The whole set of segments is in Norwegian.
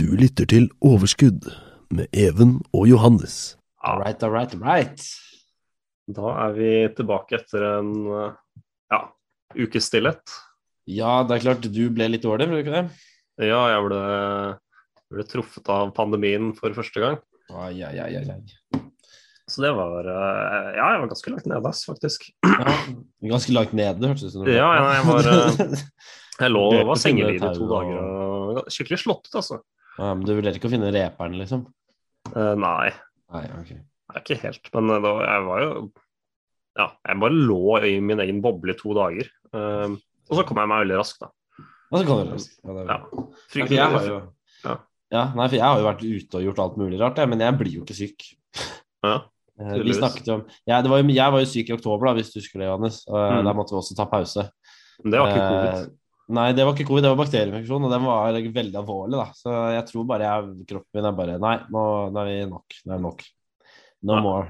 Du lytter til Overskudd med Even og Johannes. All right, all right, all right. Da er vi tilbake etter en ja, ukes stillhet. Ja, det er klart du ble litt dårlig, ble du ikke det? Ja, jeg ble, ble truffet av pandemien for første gang. Ai, ai, ai, ai. Så det var eh, Ja, jeg var ganske langt nede, faktisk. Ja, ganske langt nede, hørtes det ut som. Ja, ja, jeg var eh, Jeg lå og var sengeliggende i to dager og skikkelig slått ut, altså. Ja, men du vurderte ikke å finne reperen, liksom? Eh, nei, Nei, ok. er ikke helt. Men eh, da, jeg var jo Ja, jeg bare lå i min egen boble i to dager. Eh, og så kom jeg meg veldig raskt, da. Ja, så kom du raskt. Ja, det er Ja. Fryktelig. Ja, for jeg har jo Ja. ja, nei, for jeg har jo vært ute og gjort alt mulig rart, jeg, men jeg blir jo ikke syk. Ja, Eh, Vi snakket jo om ja, det var jo, Jeg var jo syk i oktober, da, hvis du husker det, Johannes. Og Mm. Da måtte vi også ta pause. Men det var ikke covid. Nei, det var ikke covid, det var bakterieinfeksjon, og den var veldig alvorlig. da. Så jeg tror bare jeg, kroppen min er bare Nei, nå, nå er vi nok. Nå er nok. No Ja. more.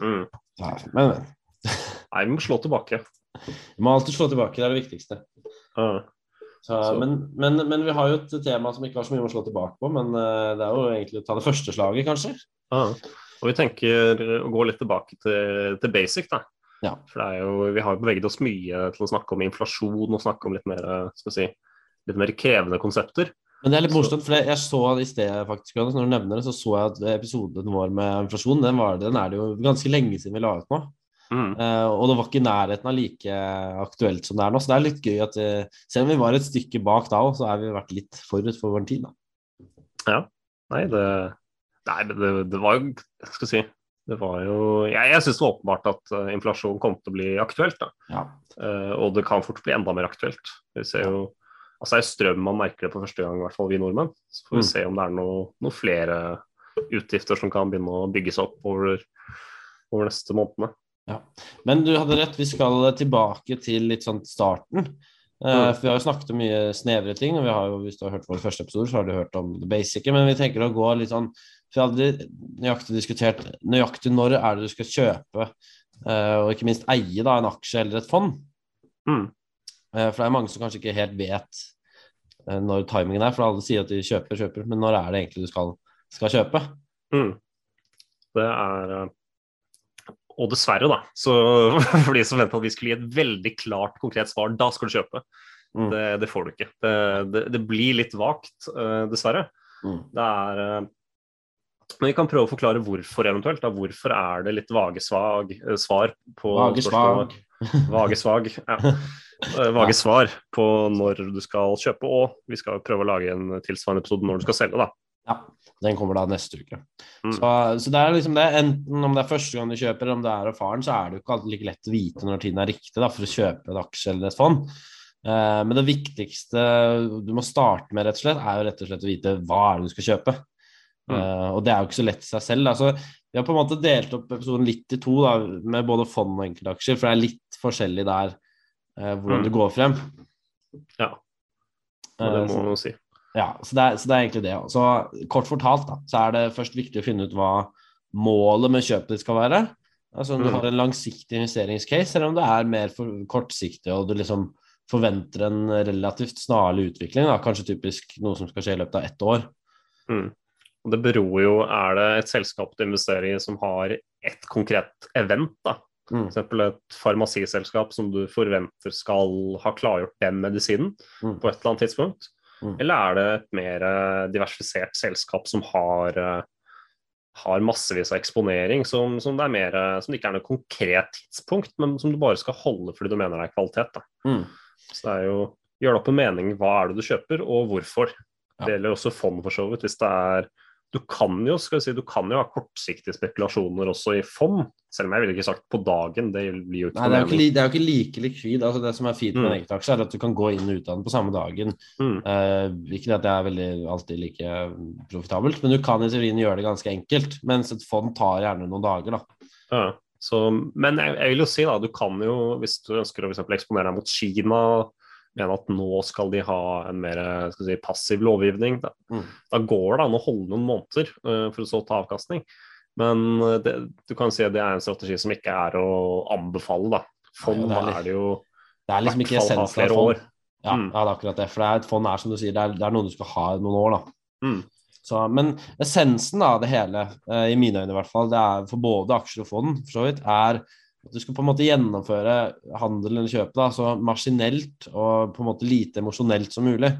Mm. Ja, men, men. Nei, vi må slå tilbake. Vi må alltid slå tilbake, det er det viktigste. Uh, Så, Så- Men, men, men vi har jo et tema som ikke har så mye å slå tilbake på, men uh, det er jo egentlig å ta det første slaget, kanskje. Uh, Og vi tenker å gå litt tilbake til, til basic, da. Ja. For det er jo, vi har jo beveget oss mye til å snakke om inflasjon og snakke om litt mer, skal si, litt mer krevende konsepter. Men det er litt morsomt, for jeg- så i sted, faktisk, når du nevner det, så så jeg at episoden vår med inflasjon, den, var, den er det jo ganske lenge siden vi la ut nå. Mm. Uh, og det var ikke i nærheten av like aktuelt som det er nå. Så det er litt gøy at uh, selv om vi var et stykke bak da òg, så har vi vært litt forut for vår tid, da. Nei, det, nei det, det, var jo skal vi si Det var jo Jeg, jeg syns det var åpenbart at uh, inflasjon kom til å bli aktuelt. da. Ja. Uh, og det kan fort bli enda mer aktuelt. Vi ser jo Altså det er strøm man merker det på første gang, i hvert fall vi nordmenn. Så får vi Mm. se om det er noe- noen flere utgifter som kan begynne å bygges opp over, over neste månedene. Men du hadde rett, vi skal tilbake til litt sånn starten. Eh, Mm. for Vi har jo snakket om mye snevre ting, og vi har jo, hvis du har hørt vår første episode, så har du hørt om det basice. Men vi tenker å gå litt sånn For vi har aldri nøyaktig diskutert nøyaktig når er det du skal kjøpe, eh, og ikke minst eie da en aksje eller et fond. Mm. Eh, For det er mange som kanskje ikke helt vet eh, når timingen er, for alle sier at de kjøper, kjøper, men når er det egentlig du skal, skal kjøpe? Mm. Det er Og dessverre, da, så for de som venter at vi skulle gi et veldig klart, konkret svar, da skal du kjøpe. Mm. Det, det får du ikke. Det, det, det blir litt vagt, dessverre. Mm. Det er Men vi kan prøve å forklare hvorfor eventuelt. Da. Hvorfor er det litt vage svag, eh, svar på Vage svag. Vage svag. Ja. Eh, Vage svar på når du skal kjøpe, og vi skal prøve å lage en tilsvarende episode når du skal selge. da. Ja, den kommer da neste uke. Mm. Så, så det er liksom det, enten om det er første gang du kjøper, eller om det er erfaren, så er det jo ikke alltid like lett å vite når tiden er riktig da, for å kjøpe en aksje eller et fond. Eh, men det viktigste du må starte med, rett og slett, er jo rett og slett å vite hva er det du skal kjøpe. Mm. Eh, og det er jo ikke så lett i seg selv. Altså, vi har på en måte delt opp episoden litt i to, da, med både fond og enkeltaksjer, for det er litt forskjellig der uh, hvordan Mm. du går frem. Ja, og det Eh, må man jo si. ja, så det, er, så det er egentlig det. Så kort fortalt da, så er det først viktig å finne ut hva målet med kjøpet ditt skal være. Altså om du Mm. har en langsiktig investeringscase, eller om det er mer kortsiktig og du liksom forventer en relativt snarlig utvikling. Da. Kanskje typisk noe som skal skje i løpet av ett år. Mm. Og det beror jo Er det et selskap du investerer i som har et konkret event, da, Mm. f.eks. et farmasiselskap som du forventer skal ha klargjort den medisinen Mm. på et eller annet tidspunkt? Mm. Eller er det et mer eh, diversifisert selskap som har, eh, har massevis av eksponering, som, som, det er mer, eh, som det ikke er noe konkret tidspunkt, men som du bare skal holde fordi du mener det er kvalitet? Mm. Så det er jo gjør det opp en mening hva er det du kjøper, og hvorfor. Ja. Det gjelder også fond, for så vidt. Hvis det er du kan jo skal si, du kan jo ha kortsiktige spekulasjoner også i fond, selv om jeg ville ikke sagt på dagen. Det blir jo ikke Nei, det er jo ikke, det er jo ikke like likvid. Altså, det som er fint med en Mm. enkeltaksje, er at du kan gå inn og ut av den på samme dagen. Mm. Uh, ikke det at det er veldig alltid like profitabelt, men du kan i teorien gjøre det ganske enkelt. Mens et fond tar gjerne noen dager, da. Ja, så, men jeg, jeg vil jo si da, du kan jo, hvis du ønsker å eksponere deg mot Kina, mene at nå skal de ha en mer si, passiv lovgivning, da, Mm. da går det an å holde noen måneder uh, for å så ta avkastning. Men eh, det, du kan si at det er en strategi som ikke er å anbefale. da. Fond ja, det er er det jo Det er liksom ikke essensen av fond. Ja, Mm. ja, det er akkurat det. For det er et fond er som du sier, det er, det er noe du skal ha i noen år, da. Mm. Så, men essensen av det hele, eh, i mine øyne i hvert fall, det er for både aksjer og fond, for så vidt, er du skal på en måte gjennomføre handelen eller kjøpet da, så maskinelt og på en måte lite emosjonelt som mulig.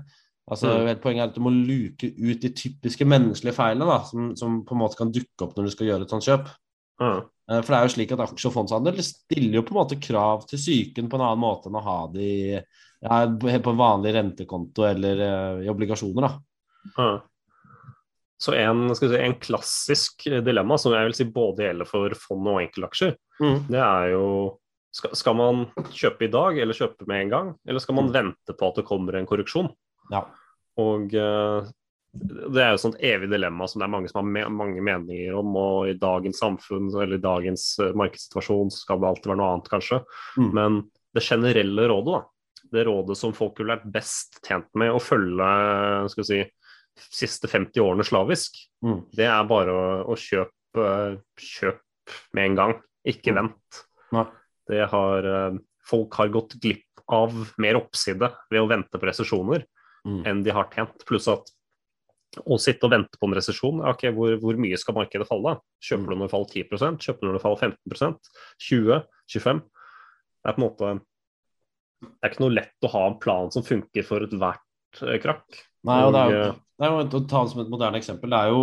Altså, Mm. Poenget er at du må luke ut de typiske menneskelige feilene da, som, som på en måte kan dukke opp når du skal gjøre et sånt kjøp. Eh, For det er jo slik at aksje- og fondshandel stiller jo på en måte krav til psyken på en annen måte enn å ha de ja, på en vanlig rentekonto eller eh, i obligasjoner. da. Ja. Så en, skal si, en klassisk dilemma, som jeg vil si både gjelder for fond og enkeltaksjer, det er jo skal, skal man kjøpe i dag, eller kjøpe med en gang? Eller skal man vente på at det kommer en korreksjon? Ja. Og eh, det er jo et sånt evig dilemma som det er mange som har me mange meninger om, og i dagens samfunn eller i dagens eh, markedssituasjon skal det alltid være noe annet, kanskje. Mm. Men det generelle rådet, da, det rådet som folk ville vært best tjent med å følge skal vi si, siste 50 årene slavisk, Mm. det er bare å, å kjøpe kjøp med en gang, ikke Mm. vent. Nei. Det har, eh, folk har gått glipp av mer oppside ved å vente på resesjoner Mm. enn de har tjent. Pluss at å sitte og vente på en resesjon, ok, hvor, hvor mye skal markedet falle? Kjøper du når det faller 10 Kjøper du når det faller 15% 20 25 Det er på en måte Det er ikke noe lett å ha en plan som funker for ethvert eh, krakk. Nei, og det er jo, eh, det er jo å ta det som et moderne eksempel. Det er jo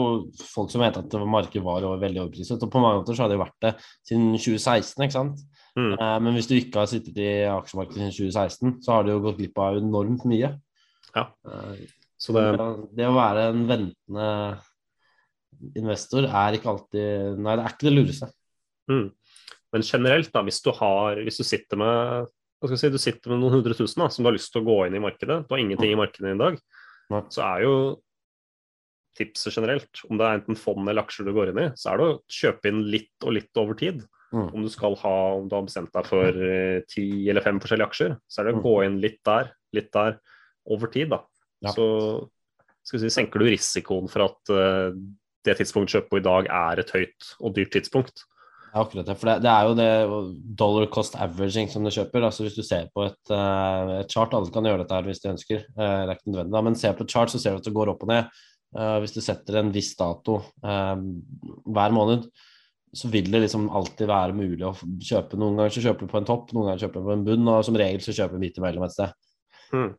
folk som mente at markedet var veldig overpriset. Og på mange måter så har det vært det siden 2016, ikke sant. Mm. Eh, men hvis du ikke har sittet i aksjemarkedet siden 2016, så har du jo gått glipp av enormt mye. Ja. Eh, Så det, det å være en ventende investor er ikke alltid Nei, det er ikke det lureste. mm. Men generelt, da, hvis du, har, hvis du sitter med si, du sitter med noen hundre tusen da, som du har lyst til å gå inn i markedet, du har ingenting i markedet i dag, Nei. så er jo tipset generelt, om det er enten fond eller aksjer du går inn i, så er det å kjøpe inn litt og litt over tid. Mm. Om du skal ha, om du har bestemt deg for eh, ti eller fem forskjellige aksjer, så er det å Mm. gå inn litt der, litt der, over tid, da. Ja. Så skal vi si, senker du risikoen for at eh, det tidspunktet kjøper på i dag er et høyt og dyrt tidspunkt. Akkurat det. For det, det er jo det dollar cost averaging som du kjøper. altså Hvis du ser på et, eh, et chart, alle kan gjøre dette her hvis de ønsker, eh, det er ikke nødvendig, da, men ser på et chart, så ser du at det går opp og ned. Eh, hvis du setter en viss dato hver måned, så vil det liksom alltid være mulig å kjøpe. Noen ganger så kjøper du på en topp, noen ganger kjøper du på en bunn, og som regel så kjøper du midt imellom et sted. Mm.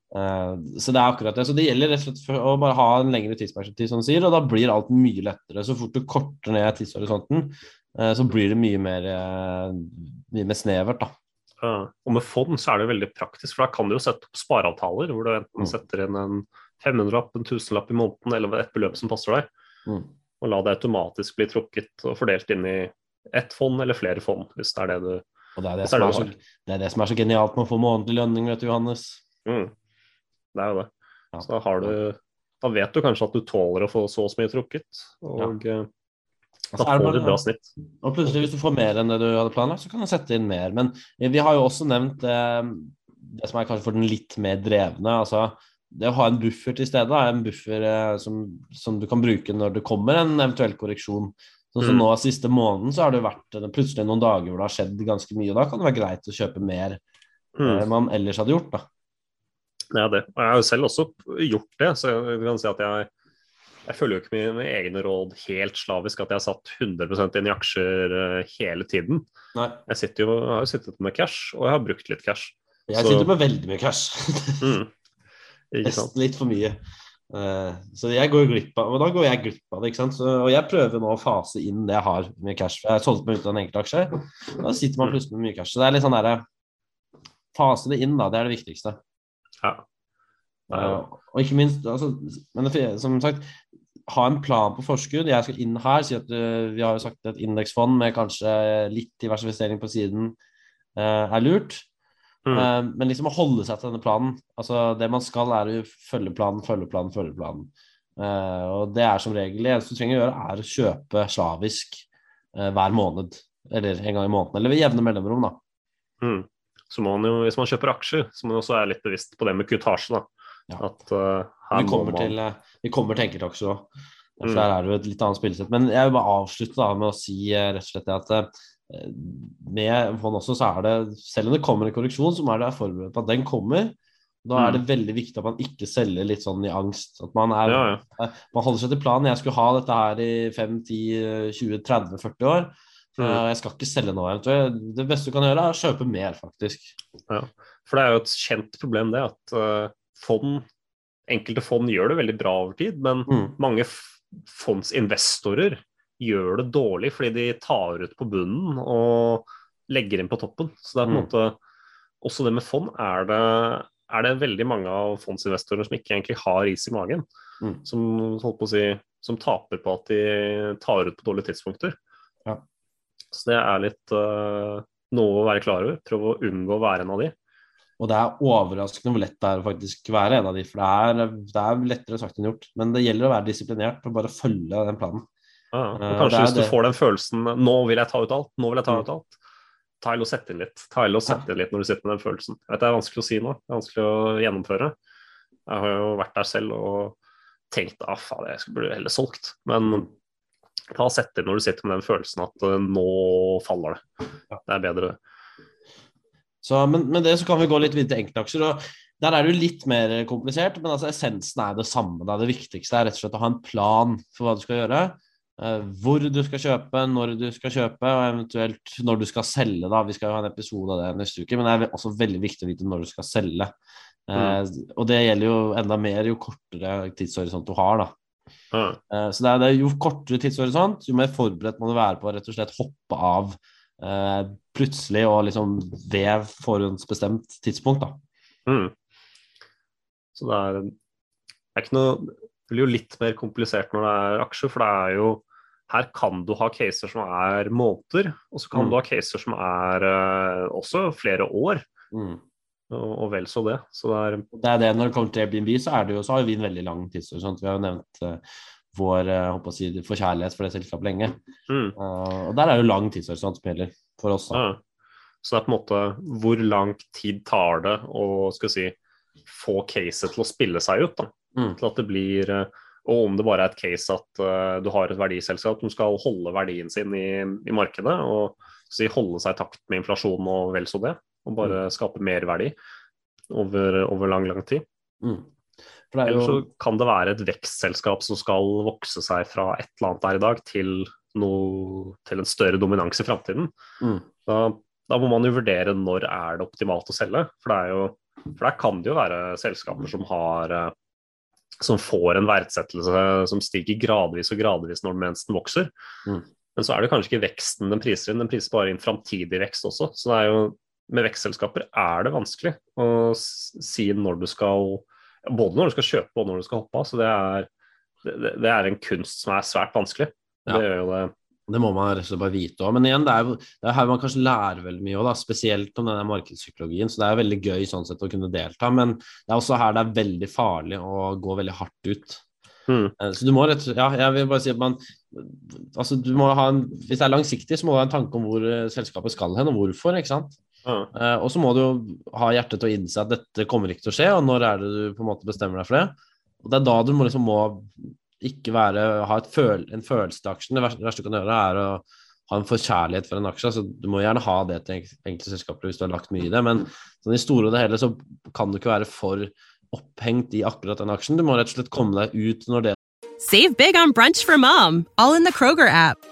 Så det er akkurat det. Så det gjelder rett og slett å bare ha en lengre tidsperspektiv, som sier, og da blir alt mye lettere. Så fort du korter ned tidshorisonten, så blir det mye mer, eh, mye mer snevert, da. Uh, og med fond så er det veldig praktisk, for da kan du jo sette opp spareavtaler hvor du enten Mm. setter inn en 500-lapp, en 1000-lapp i måneden eller et beløp som passer deg, Mm. og la det automatisk bli trukket og fordelt inn i ett fond eller flere fond, hvis det er det du Og det er det, er det er så, det er det som er så genialt med å få månedlig lønning, vet du, Johannes. mm. Det er jo det. Ja. Så da har du Da vet du kanskje at du tåler å få så og så mye trukket, og eh, Så da er får du bra snitt. Og plutselig, hvis du får mer enn det du hadde planlagt, så kan du sette inn mer. Men vi har jo også nevnt eh, det som er kanskje for den litt mer drevne. altså det å ha en buffer til stede, da, en buffer eh, som, som du kan bruke når det kommer en eventuell korreksjon. Sånn som Mm. nå Siste måneden så har det vært eh, plutselig noen dager hvor det har skjedd ganske mye. og Da kan det være greit å kjøpe mer Mm. enn man ellers hadde gjort. da. Ja, det. Jeg har jo selv også gjort det, så jeg kan si at jeg jeg følger jo ikke mine, egne råd helt slavisk, at jeg har satt 100 inn i aksjer eh, hele tiden. Nei. Jeg, sitter jo, jeg har jo sittet med cash, og jeg har brukt litt cash. Jeg Så- sitter med veldig mye cash. Mm. Nesten litt for mye. Uh, så jeg går glipp av og da går jeg glipp av det. ikke sant? Så, og jeg prøver nå å fase inn det jeg har med cash. Jeg solgte meg ut av en enkeltaksje. Da sitter man plutselig med mye cash. Så det er litt sånn derre Fase det inn, da. Det er det viktigste. Ja. Ja. Eh, og ikke minst altså, Men det, som sagt, ha en plan på forskudd. Jeg skal inn her, si at uh, vi har jo sagt et indeksfond med kanskje litt diversifisering på siden uh, er lurt. Mm. Uh, men liksom å holde seg til denne planen. Altså Det man skal, er å følge planen, følge planen, følge planen. og det er som regel det eneste du trenger å gjøre, er å kjøpe slavisk hver måned. Eller en gang i måneden, eller ved jevne mellomrom, da. Mm. Så må man jo, hvis man kjøper aksjer, så må man også være litt bevisst på det med kutasje. da. Ja. At, uh, vi, kommer man... til, uh, vi kommer til enkeltaksjer òg. For mm. der er det jo et litt annet spillesett. Men jeg vil bare avslutte da med å si uh, rett og slett at med fond også, så er det Selv om det kommer en korreksjon, så må det være forberedt på at den kommer. Da er det mm. veldig viktig at man ikke selger litt sånn i angst. At man, er, ja, ja. man holder seg til planen. Jeg skulle ha dette her i 5, 10, 20, 30, 40 år. Mm. Jeg skal ikke selge nå. Det beste du kan gjøre, er å kjøpe mer, faktisk. Ja, For det er jo et kjent problem, det, at fond, enkelte fond gjør det veldig bra over tid, men mm. mange fondsinvestorer gjør det dårlig fordi de tar ut på bunnen og legger inn på toppen. Så det er på en mm. måte Også det med fond er det, er det veldig mange av fondsinvestorene som ikke egentlig har is i magen. Mm. Som, holdt på å si, som taper på at de tar ut på dårlige tidspunkter. Ja. Så det er litt uh, noe å være klar over. Prøve å unngå å være en av de. Og det er overraskende hvor lett det er å faktisk være en av de, for det er, det er lettere sagt enn gjort. Men det gjelder å være disiplinert og bare følge den planen. Ja, uh, kanskje hvis du det. får den følelsen 'nå vil jeg ta ut alt', 'nå vil jeg ta ut mm. alt', ta og sett inn litt. Ta og sett inn litt når du sitter med den følelsen. Jeg vet, Det er vanskelig å si nå, det er vanskelig å gjennomføre. Jeg har jo vært der selv og tenkt ah, faen, jeg burde heller solgt. Men ta og sett inn når du sitter med den følelsen at uh, nå faller det. Det er bedre, Så, men med det så kan vi gå litt videre til enkeltaksjer. og Der er det jo litt mer komplisert, men altså essensen er det samme. Da. Det viktigste er rett og slett å ha en plan for hva du skal gjøre. Uh, hvor du skal kjøpe, når du skal kjøpe, og eventuelt når du skal selge. Da. Vi skal jo ha en episode av det neste uke, men det er også veldig viktig å vite når du skal selge. Uh, mm. Og det gjelder jo enda mer jo kortere tidshorisont du har. da. Mm. Så det er, det er, jo kortere tidshorisont, jo mer forberedt må du være på å rett og slett hoppe av eh, plutselig og liksom ved forhåndsbestemt tidspunkt. da. Mm. Så det er, det er ikke noe Det blir jo litt mer komplisert når det er aksjer, for det er jo her kan du ha caser som er måneder, og så kan mm. du ha caser som er uh, også flere år. Mm og, og vel så det. Så det, er, det er det når det kommer til Airbnb, så, er det jo, så har vi en veldig lang tidshorisont. Vi har jo nevnt uh, vår uh, si, forkjærlighet for det selskapet lenge. Mm. Uh, og der er jo lang tidshorisont som gjelder for oss. Ja. Så det er på en måte hvor lang tid tar det å skal si, få caset til å spille seg ut? da, mm. Til at det blir og om det bare er et case at uh, du har et verdiselskap som skal holde verdien sin i, i markedet og si, holde seg i takt med inflasjon og vel så det, og bare mm. skape merverdi over, over lang, lang tid. Mm. Eller så kan det være et vekstselskap som skal vokse seg fra et eller annet der i dag til, noe, til en større dominans i framtiden. Mm. Da, da, må man jo vurdere når er det optimalt å selge. For, jo, for der kan det jo være selskaper som har eh, som får en verdsettelse som stiger gradvis og gradvis når mens den vokser. Mm. Men så er det kanskje ikke veksten den priser inn, den priser bare inn framtidig vekst også. Så det er jo med vekstselskaper er det vanskelig å si når du skal Både når du skal kjøpe og når du skal hoppe av. Så det er, det, det er en kunst som er svært vanskelig. Ja. Det gjør jo det. Det må man rett og slett bare vite òg. Men igjen, det er, det er her man kanskje lærer veldig mye òg, spesielt om denne markedspsykologien. Så det er veldig gøy sånn sett å kunne delta. Men det er også her det er veldig farlig å gå veldig hardt ut. Mm. Så du må rett Ja, jeg vil bare si at man Altså, du må ha en Hvis det er langsiktig, så må du ha en tanke om hvor eh, selskapet skal hen, og hvorfor, ikke sant. Uh, og så må du jo ha hjertet til å innse at dette kommer ikke til å skje, og når er det du på en måte bestemmer deg for det? Og Det er da du må liksom må ikke være, ha føl, en følelse til aksjen. Det verste, det verste, du kan gjøre, er å ha en forkjærlighet for en aksje. altså Du må gjerne ha det til enkelte selskaper hvis du har lagt mye i det, men sånn i store og det hele så kan du ikke være for opphengt i akkurat den aksjen. Du må rett og slett komme deg ut når det Save big on brunch for mom, all in the Kroger app.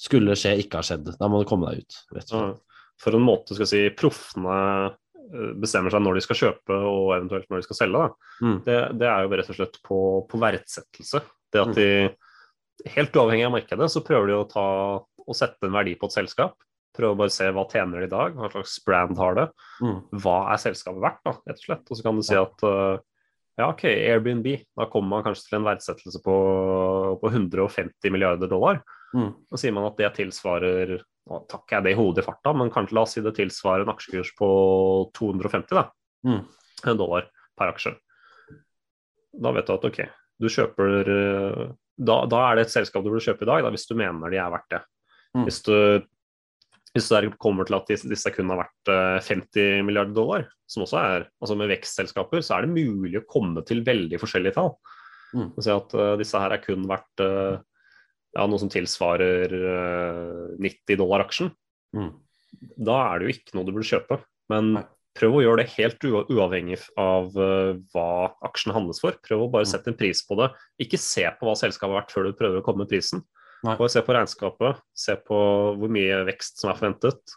skulle skje, ikke har skjedd. Da må du komme deg ut. rett og slett. For en måte skal jeg si, proffene eh, bestemmer seg når de skal kjøpe og eventuelt når de skal selge. Mm. Det, det er jo rett og slett på, på verdsettelse. Det at de, helt uavhengig av markedet, så prøver de å ta sette en verdi på et selskap. Prøve å bare se hva tjener de i dag, hva slags brand har det. Mm. Hva er selskapet verdt, da, rett og slett. Og så kan du si at uh, ja, OK, Airbnb. Da kommer man kanskje til en verdsettelse på, på 150 milliarder dollar. Mm. Og sier man at det tilsvarer Nå takker jeg det i hodet i farta, men kanskje la oss si det tilsvarer en aksjekurs på 250 da, Mm. dollar per aksje. Da vet du at OK, du kjøper eh, da, da er det et selskap du burde kjøpe i dag, da, hvis du mener de er verdt det. Mm. Hvis du hvis det kommer til at disse, kun har vært eh, 50 milliarder dollar, som også er altså med vekstselskaper, så er det mulig å komme til veldig forskjellige tall. Mm. Si at eh, disse her er kun verdt eh, ja, noe som tilsvarer eh, 90 dollar aksjen. Mm. Da er det jo ikke noe du burde kjøpe. Men Nei. prøv å gjøre det helt uavhengig av eh, hva aksjen handles for. Prøv å bare Mm. sette en pris på det. Ikke se på hva selskapet har vært før du prøver å komme med prisen. Nei. Bare se på regnskapet, se på hvor mye vekst som er forventet.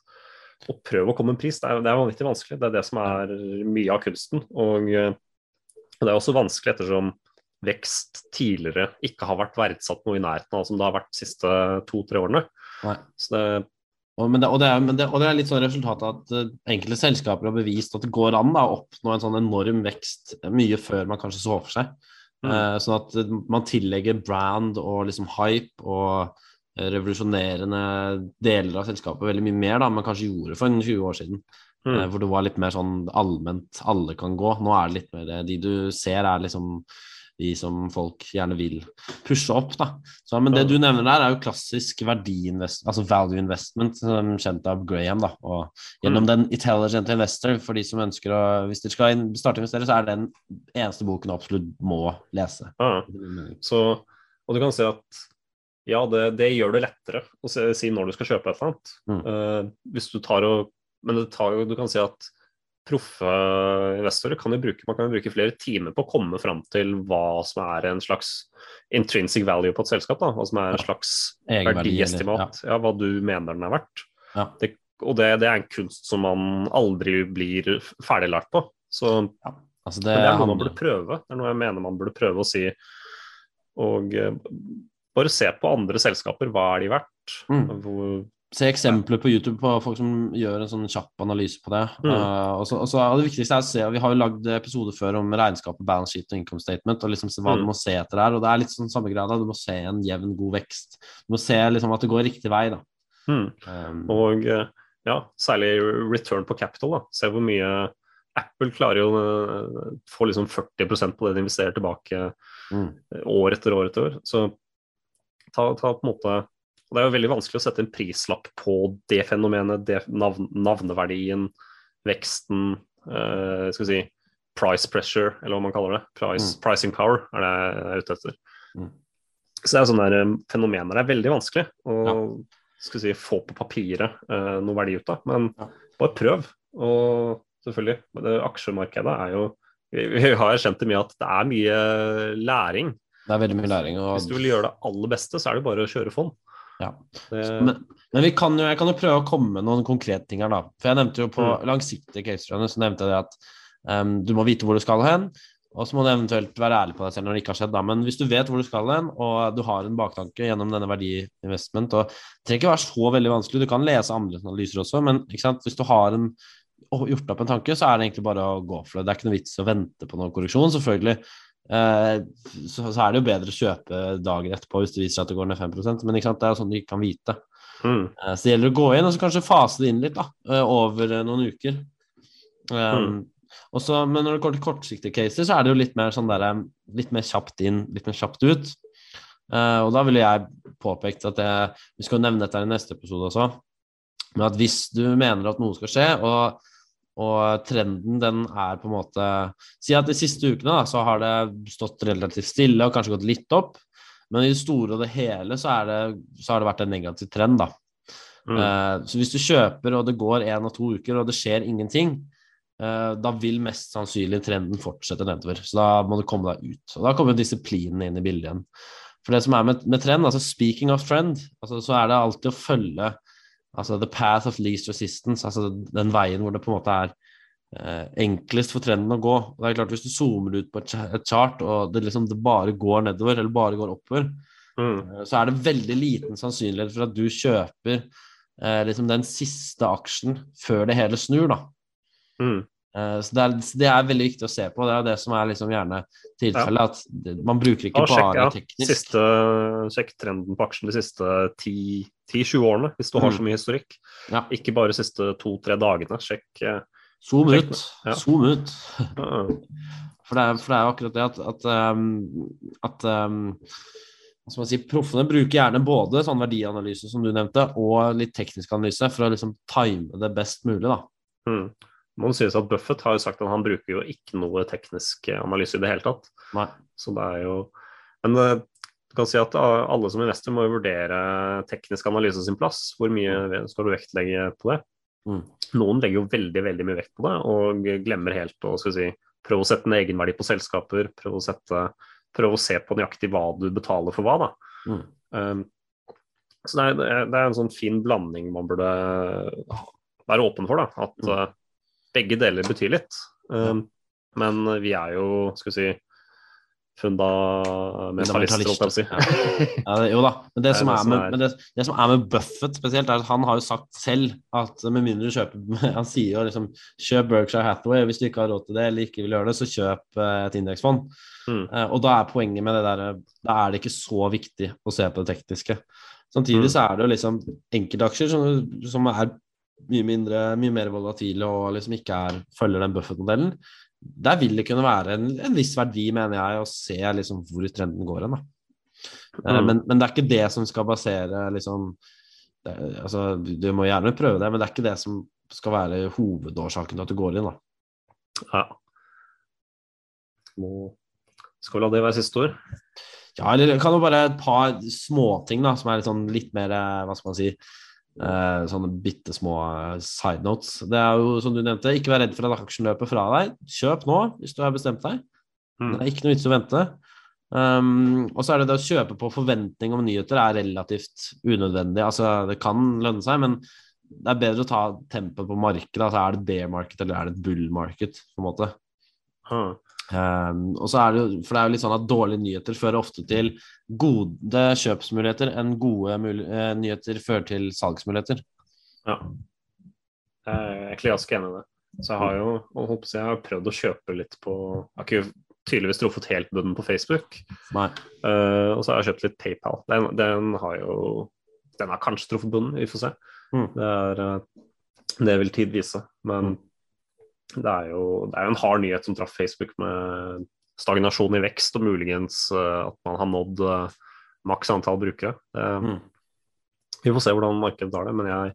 Og prøv å komme med en pris. Det er, det er vanvittig vanskelig. Det er det som er mye av kunsten. Og eh, det er også vanskelig ettersom vekst tidligere ikke har vært verdsatt noe i nærheten av som det har vært de siste to-tre årene. Det, Og, men det, og, det er, men det, og det er litt sånn resultat at eh, enkelte selskaper har bevist at det går an da, å oppnå en sånn enorm vekst mye før man kanskje så for seg. Mm. Eh, sånn at eh, man tillegger brand og liksom hype og eh, revolusjonerende deler av selskapet veldig mye mer da man kanskje gjorde for en 20 år siden. Mm. Eh, hvor det var litt mer sånn allment alle kan gå. Nå er det litt mer det. De du ser, er liksom de som folk gjerne vil pushe opp, da. Så, men det du nevner der, er jo klassisk verdiinvest, altså value investment, kjent av Graham, da. Og gjennom den Intelligent Investor, for de som ønsker å Hvis dere skal starte å investere, så er det den eneste boken du absolutt må lese. ja. Så, og du kan si at ja, det, det gjør det lettere å si når du skal kjøpe et eller annet. Mm. Uh, hvis du tar og Men det tar du kan si at proffe investorer kan jo bruke, man kan jo bruke flere timer på å komme fram til hva som er en slags intrinsic value på et selskap. Da, hva som er en slags verdiestimat. Ja. hva du mener den er verdt. Ja. Det, og det, det er en kunst som man aldri blir ferdiglært på. Så Altså det, det er noe man burde prøve. Det er noe jeg mener man burde prøve å si. Og eh, bare se på andre selskaper. Hva er de verdt? Mm. Hvor, Se eksempler på YouTube på folk som gjør en sånn kjapp analyse på det. Mm. Uh, og så- og så det viktigste er å se, og Vi har jo lagd episoder før om regnskapet, balance sheet og income statement. og liksom se hva Mm. du må se etter der. og Det er litt sånn samme greia. Du må se en jevn, god vekst. Du må se liksom at det går riktig vei. da. Mm. Um, Og eh, ja, særlig return på capital. Da. Se hvor mye Apple klarer jo å få liksom 40% på det de investerer tilbake mm. år etter år etter år. Så ta, ta på en måte og Det er jo veldig vanskelig å sette en prislapp på det fenomenet, det navn, navneverdien, veksten, uh, skal vi si price pressure, eller hva man kaller det. Price, Mm. Pricing power er det jeg er ute etter. Mm. Så det er sånne der, eh, fenomener det er veldig vanskelig å skal vi si, få på papiret uh, noe verdi ut av. Men Ja. bare prøv. Og selvfølgelig, det, aksjemarkedet er jo vi, vi har kjent det mye at det er mye læring. Det er veldig mye læring. Og, Hvis du vil gjøre det aller beste, så er det bare å kjøre fond. Ja. Det, Men, men vi kan jo, jeg kan jo prøve å komme med noen konkrete ting her, da. For jeg nevnte jo på Mm. langsiktige caserunner, så nevnte jeg det at um, du må vite hvor du skal hen. Og så må du eventuelt være ærlig på deg selv når det ikke har skjedd. Da. Men hvis du vet hvor du skal hen, og du har en baktanke gjennom denne verdiinvestment og Det trenger ikke være så veldig vanskelig, du kan lese andre analyser også, men hvis du har en, gjort opp en tanke, så er det egentlig bare å gå for det. Det er ikke noe vits å vente på noen korreksjon, selvfølgelig. Eh, så, så er det jo bedre å kjøpe dagen etterpå hvis det viser seg at det går ned 5% men det er jo sånn du ikke kan vite. mm, Eh, Så det gjelder å gå inn og så kanskje fase det inn litt da, eh, over noen uker. Um, og så- men når det går til kortsiktige caser, så er det jo litt mer sånn der, litt mer kjapt inn, litt mer kjapt ut. Uh, og da ville jeg påpekt at jeg, vi skal nevne dette i neste episode også, men at hvis du mener at noe skal skje, og, og trenden den er på en måte Si at de siste ukene da, så har det stått relativt stille og kanskje gått litt opp, men i det store og det hele så, er det, så har det vært en negativ trend, da. mm, Eh, så hvis du kjøper og det går én og to uker og det skjer ingenting, eh, da vil mest sannsynlig trenden fortsette nedover. Så da må du komme deg ut. Og da kommer disiplinen inn i bildet igjen. For det som er med, med trend, altså speaking of trend, altså, så er det alltid å følge altså the path of least resistance, altså den veien hvor det på en måte er eh, enklest for trenden å gå. Og det er klart Hvis du zoomer ut på et, chart, og det, liksom, det bare går nedover, eller bare går oppover, Mm. eh, så er det veldig liten sannsynlighet for at du kjøper eh, liksom den siste aksjen før det hele snur, da. Mm. Eh, Så det er, så det er veldig viktig å se på. Det er det som er liksom gjerne tilfellet. At det, man bruker ikke Ja, sjekk, bare ja. teknisk. Siste, sjekk trenden på aksjen de siste 10-20 årene, hvis du har Mm. så mye historikk. Ja. Ikke bare de siste to-tre dagene. Sjekk. eh, Zoom sjekk ut. Ja. Zoom ut. ja. For det, er, for det er jo akkurat det at, at, um, at um, si, Proffene bruker gjerne både sånn verdianalyse som du nevnte, og litt teknisk analyse for å liksom time det best mulig. da. Mm. Må sies at Buffett har jo sagt at han bruker jo ikke noe teknisk eh, analyse i det hele tatt. Nei. Så det er jo Men eh, du kan si at eh, alle som investor må jo vurdere teknisk analyse sin plass. Hvor mye skal du vektlegge på det? Mm. Noen legger jo veldig veldig mye vekt på det, og glemmer helt å skal si, prøve å sette en egenverdi på selskaper. Prøve å, sette, prøve å se på nøyaktig hva du betaler for hva. da. Mm. Um, så det er- det er en sånn fin blanding man burde være åpen for. da, At Mm. Begge deler betyr litt. Um, Men vi er jo, skal vi si, fundamentalister, holdt jeg på å si. Ja, Ja, jo da. Men det, Det som er som med, men det, det som er med Buffett spesielt, er at han har jo sagt selv at med mindre du kjøper Han sier jo liksom kjøp Berkshire Hathaway, hvis du ikke har råd til det eller ikke vil gjøre det, så kjøp eh, et indeksfond. Mm. Eh, Og da er poenget med det der Da er det ikke så viktig å se på det tekniske. Samtidig Mm. så er det jo liksom enkeltaksjer som, som er mye mindre, mye mer volatile og liksom ikke er, følger den Buffett-modellen. Der vil det kunne være en, en viss verdi, mener jeg, å se liksom hvor trenden går hen. Eh, Mm. Men, men det er ikke det som skal basere liksom det, altså, du, må gjerne prøve det, men det er ikke det som skal være hovedårsaken til at du går inn. da. Ja. Må... Skal vi la det være siste ord? Ja, eller kan jo bare et par småting som er litt, sånn, litt mer eh, Hva skal man si eh, Sånne bitte små eh, side notes. Det er jo, som du nevnte, ikke vær redd for at aksjen løper fra deg. Kjøp nå, hvis du har bestemt deg. Mm. Det er ikke noe vits å vente. Um, og så er det det å kjøpe på forventning om nyheter er relativt unødvendig. Altså, det kan lønne seg, men det er bedre å ta tempen på markedet. Altså, er det bear market eller er det et bull market? på en måte. Um, og så er det, for det er jo litt sånn at Dårlige nyheter fører ofte til gode kjøpsmuligheter enn gode eh, nyheter fører til salgsmuligheter. Ja. Jeg er egentlig ganske enig i det. Så jeg har jo jeg, jeg har prøvd å kjøpe litt på Jeg har ikke tydeligvis truffet helt bunnen på Facebook. Nei. Uh, og så har jeg kjøpt litt PayPal. Den, den har jo Den har kanskje truffet bunnen, vi får se. Mm. Det, er, eh, det vil tid vise. Men det, er jo, det er jo en hard nyhet som traff Facebook med stagnasjon i vekst og muligens eh, at man har nådd eh, maks antall brukere. Det, Mm. Vi får se hvordan markedet tar det, men jeg,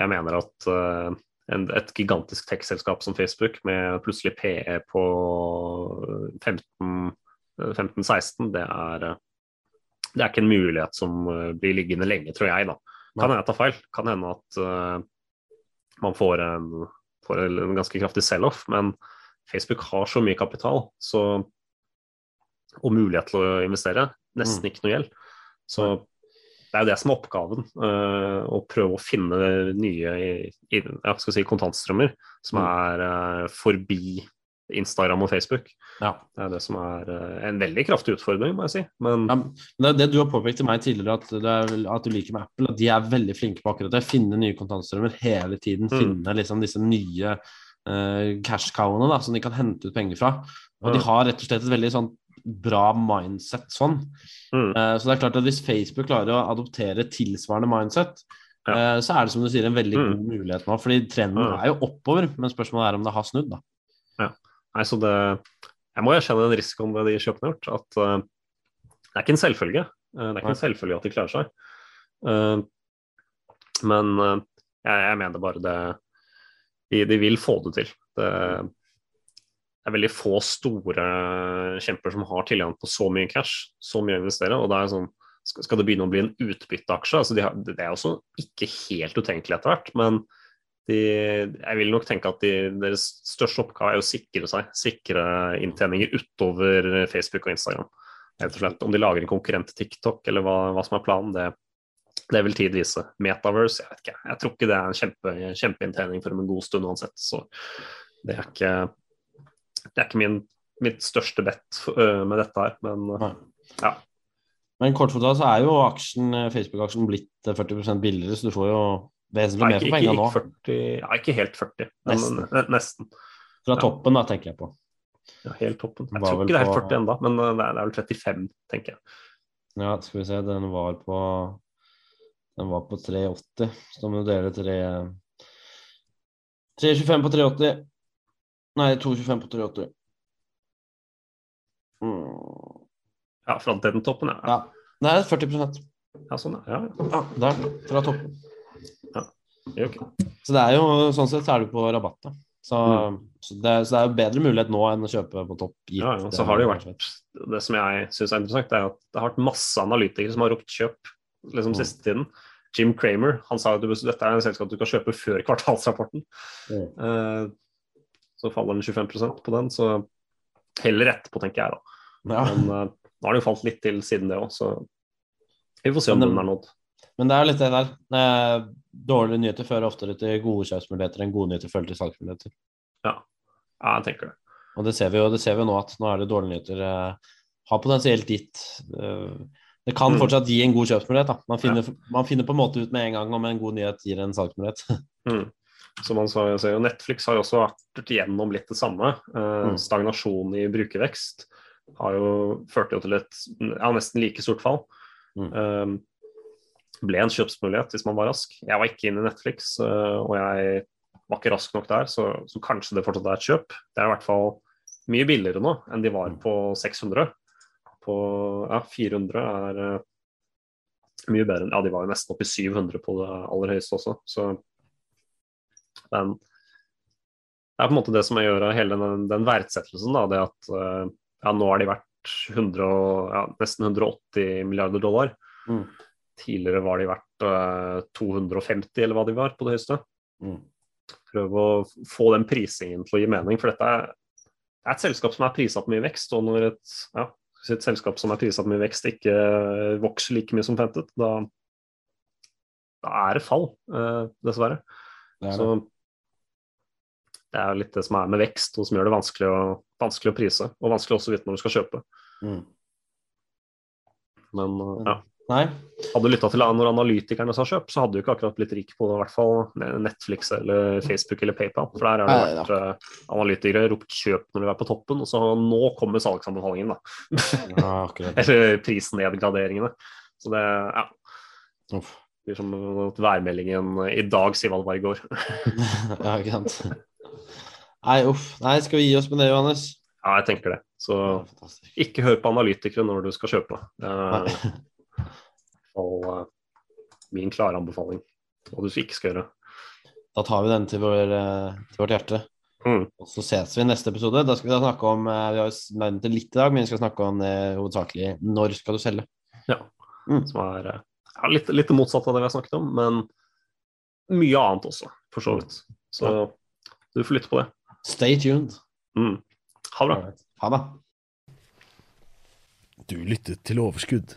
jeg mener at eh, en, et gigantisk tech-selskap som Facebook med plutselig PE på 15 15-16, det eh, det er ikke en mulighet som eh, blir liggende lenge, tror jeg. da. Kan hende jeg tar feil. Kan hende at eh, man får en, får en ganske kraftig sell-off, men Facebook har så mye kapital så, og mulighet til å investere. Nesten Mm. ikke noe gjeld. Så det er jo det som er oppgaven. eh, å prøve å finne nye i, i, si, kontantstrømmer som Mm. er eh, forbi Instagram og Facebook. Ja. Det er det som er eh, en veldig kraftig utfordring, må jeg si. Men Ja, det det du har påpekt til meg tidligere, at, det er, at du liker med Apple. At de er veldig flinke på akkurat det. Finne nye kontantstrømmer hele tiden. Mm. Finne liksom disse nye uh, cash-cowene som de kan hente ut penger fra. Og de har rett og slett et veldig sånn bra mindset sånn. mm, Uh, så det er klart at hvis Facebook klarer å adoptere tilsvarende mindset, eh, så er det som du sier en veldig Mm. god mulighet nå. Fordi trenden Ja. er jo oppover, men spørsmålet er om det har snudd, da. Nei, så det Jeg må erkjenne den risikoen ved de kjøpene har gjort. At uh, det er ikke en selvfølge. Uh, det er ikke en selvfølge at de klarer seg. Uh, men jeg, jeg mener bare det de, de vil få det til. Det, det er veldig få store kjemper som har tilgang på så mye cash, så mye å investere. og det er sånn skal skal det begynne å bli en utbytteaksje? Altså de har, det er også ikke helt utenkelig etter hvert, men de, jeg vil nok tenke at de, deres største oppgave er å sikre seg, sikre inntjeninger utover Facebook og Instagram. Og slett. Om de lager en konkurrent til TikTok, eller hva, hva som er planen, det, det vil tid vise. Metaverse, jeg vet ikke. Jeg tror ikke det er en kjempe, kjempeinntjening for dem en god stund uansett. Så det er ikke, det er ikke min, mitt største bet uh, med dette her. Men uh, ja. Men kort fortalt så er jo aksjen, Facebook-aksjen blitt 40% billigere, så du får jo vesentlig mer for pengene nå. 40, ja, ikke helt 40, men nesten. nesten. Fra toppen, da, tenker jeg på. Ja, helt toppen. Jeg tror ikke det er helt 40 ennå, men det er, vel 35, tenker jeg. Ja, skal vi se, den var på Den var på 380, så da må du dele 3 325 på 380. Nei, 225 på 380. Mm. Ja, fra den toppen, ja. ja. Er 40% Ja, sånn, ja. ja. Der, fra toppen. Okay. Så det er jo, sånn sett så er du på rabatt, da. Så, mm. så, det, så, det, er jo bedre mulighet nå enn å kjøpe på topp. Ja, ja, så har det jo vært Det som jeg syns er interessant, er at det har vært masse analytikere som har ropt kjøp liksom mm. siste tiden. Jim Kramer han sa at dette er en selskap du kan kjøpe før kvartalsrapporten. Mm. Eh, så faller den 25% på den, så heller etterpå, tenker jeg da. Ja. Men eh, nå har det jo falt litt til siden det òg, så vi får se om den er nådd. Men det er litt det der. Eh, dårlige nyheter fører oftere til gode kjøpsmuligheter enn gode nyheter fører til salgsmuligheter. Ja. ja, jeg tenker det. Og det ser vi jo det ser vi nå, at nå er det dårlige nyheter. Eh, har potensielt gitt eh, Det kan mm. fortsatt gi en god kjøpsmulighet. Da. Man finner, ja. man finner, på en måte ut med en gang om en god nyhet gir en salgsmulighet. Mm. Som man ser jo, Netflix har jo også vært gjennom litt det samme. Eh, mm. Stagnasjon i brukervekst har jo ført jo til et ja, nesten like stort fall. Mm. Um, ble en kjøpsmulighet hvis man var rask. Jeg var ikke inne i Netflix, uh, og jeg var ikke rask nok der, så, så, kanskje det fortsatt er et kjøp. Det er i hvert fall mye billigere nå enn de var på 600. På ja, 400 er uh, mye bedre Ja, de var jo nesten oppe i 700 på det aller høyeste også, så den, det er på en måte det som gjør hele den, den verdsettelsen, da, det at uh, ja, nå har de vært 100, ja, nesten 180 milliarder dollar. Mm. Tidligere var de verdt uh, eh, 250, eller hva de var, på det høyeste. Mm. Prøv å få den prisingen til å gi mening, for dette er, det er et selskap som er prisatt mye vekst. Og når et, ja, et selskap som er prisatt mye vekst, ikke vokser like mye som ventet, da, da er det fall, uh, dessverre. Det det. Så det er litt det som er med vekst, og som gjør det vanskelig å, vanskelig å prise. Og vanskelig også å vite når du skal kjøpe. Mm. Men ja. Nei. Hadde du lytta til når analytikerne sa kjøp, så hadde du ikke akkurat blitt rik på i hvert fall Netflix eller Facebook eller PayPal. For der har det vært uh, analytikere ropt kjøp når du er på toppen, og så nå kommer salgsanbefalingen, da. Ja, eller prisnedgraderingene. Så det, ja. Uff. Det blir som værmeldingen i dag sier hva det var i går. ja, ikke sant. Nei, uff. Nei, skal vi gi oss med det, Johannes? Ja, jeg tenker det. Så ja, ikke hør på analytikere når du skal kjøpe. Det og, uh, min klare anbefaling. Hva du ikke skal gjøre. Da tar vi den til, vår, uh, til vårt hjerte. Mm. Og så ses vi i neste episode. Da skal Vi da snakke om uh, Vi har nevnt det litt i dag, men vi skal snakke om eh, hovedsakelig når skal du selge. Ja. Mm. Som er ja, litt, litt motsatt av det vi har snakket om, men mye annet også, for så vidt. Så ja. du får lytte på det. Stay tuned. Mm. Ha det bra. Ha det. Du lyttet til Overskudd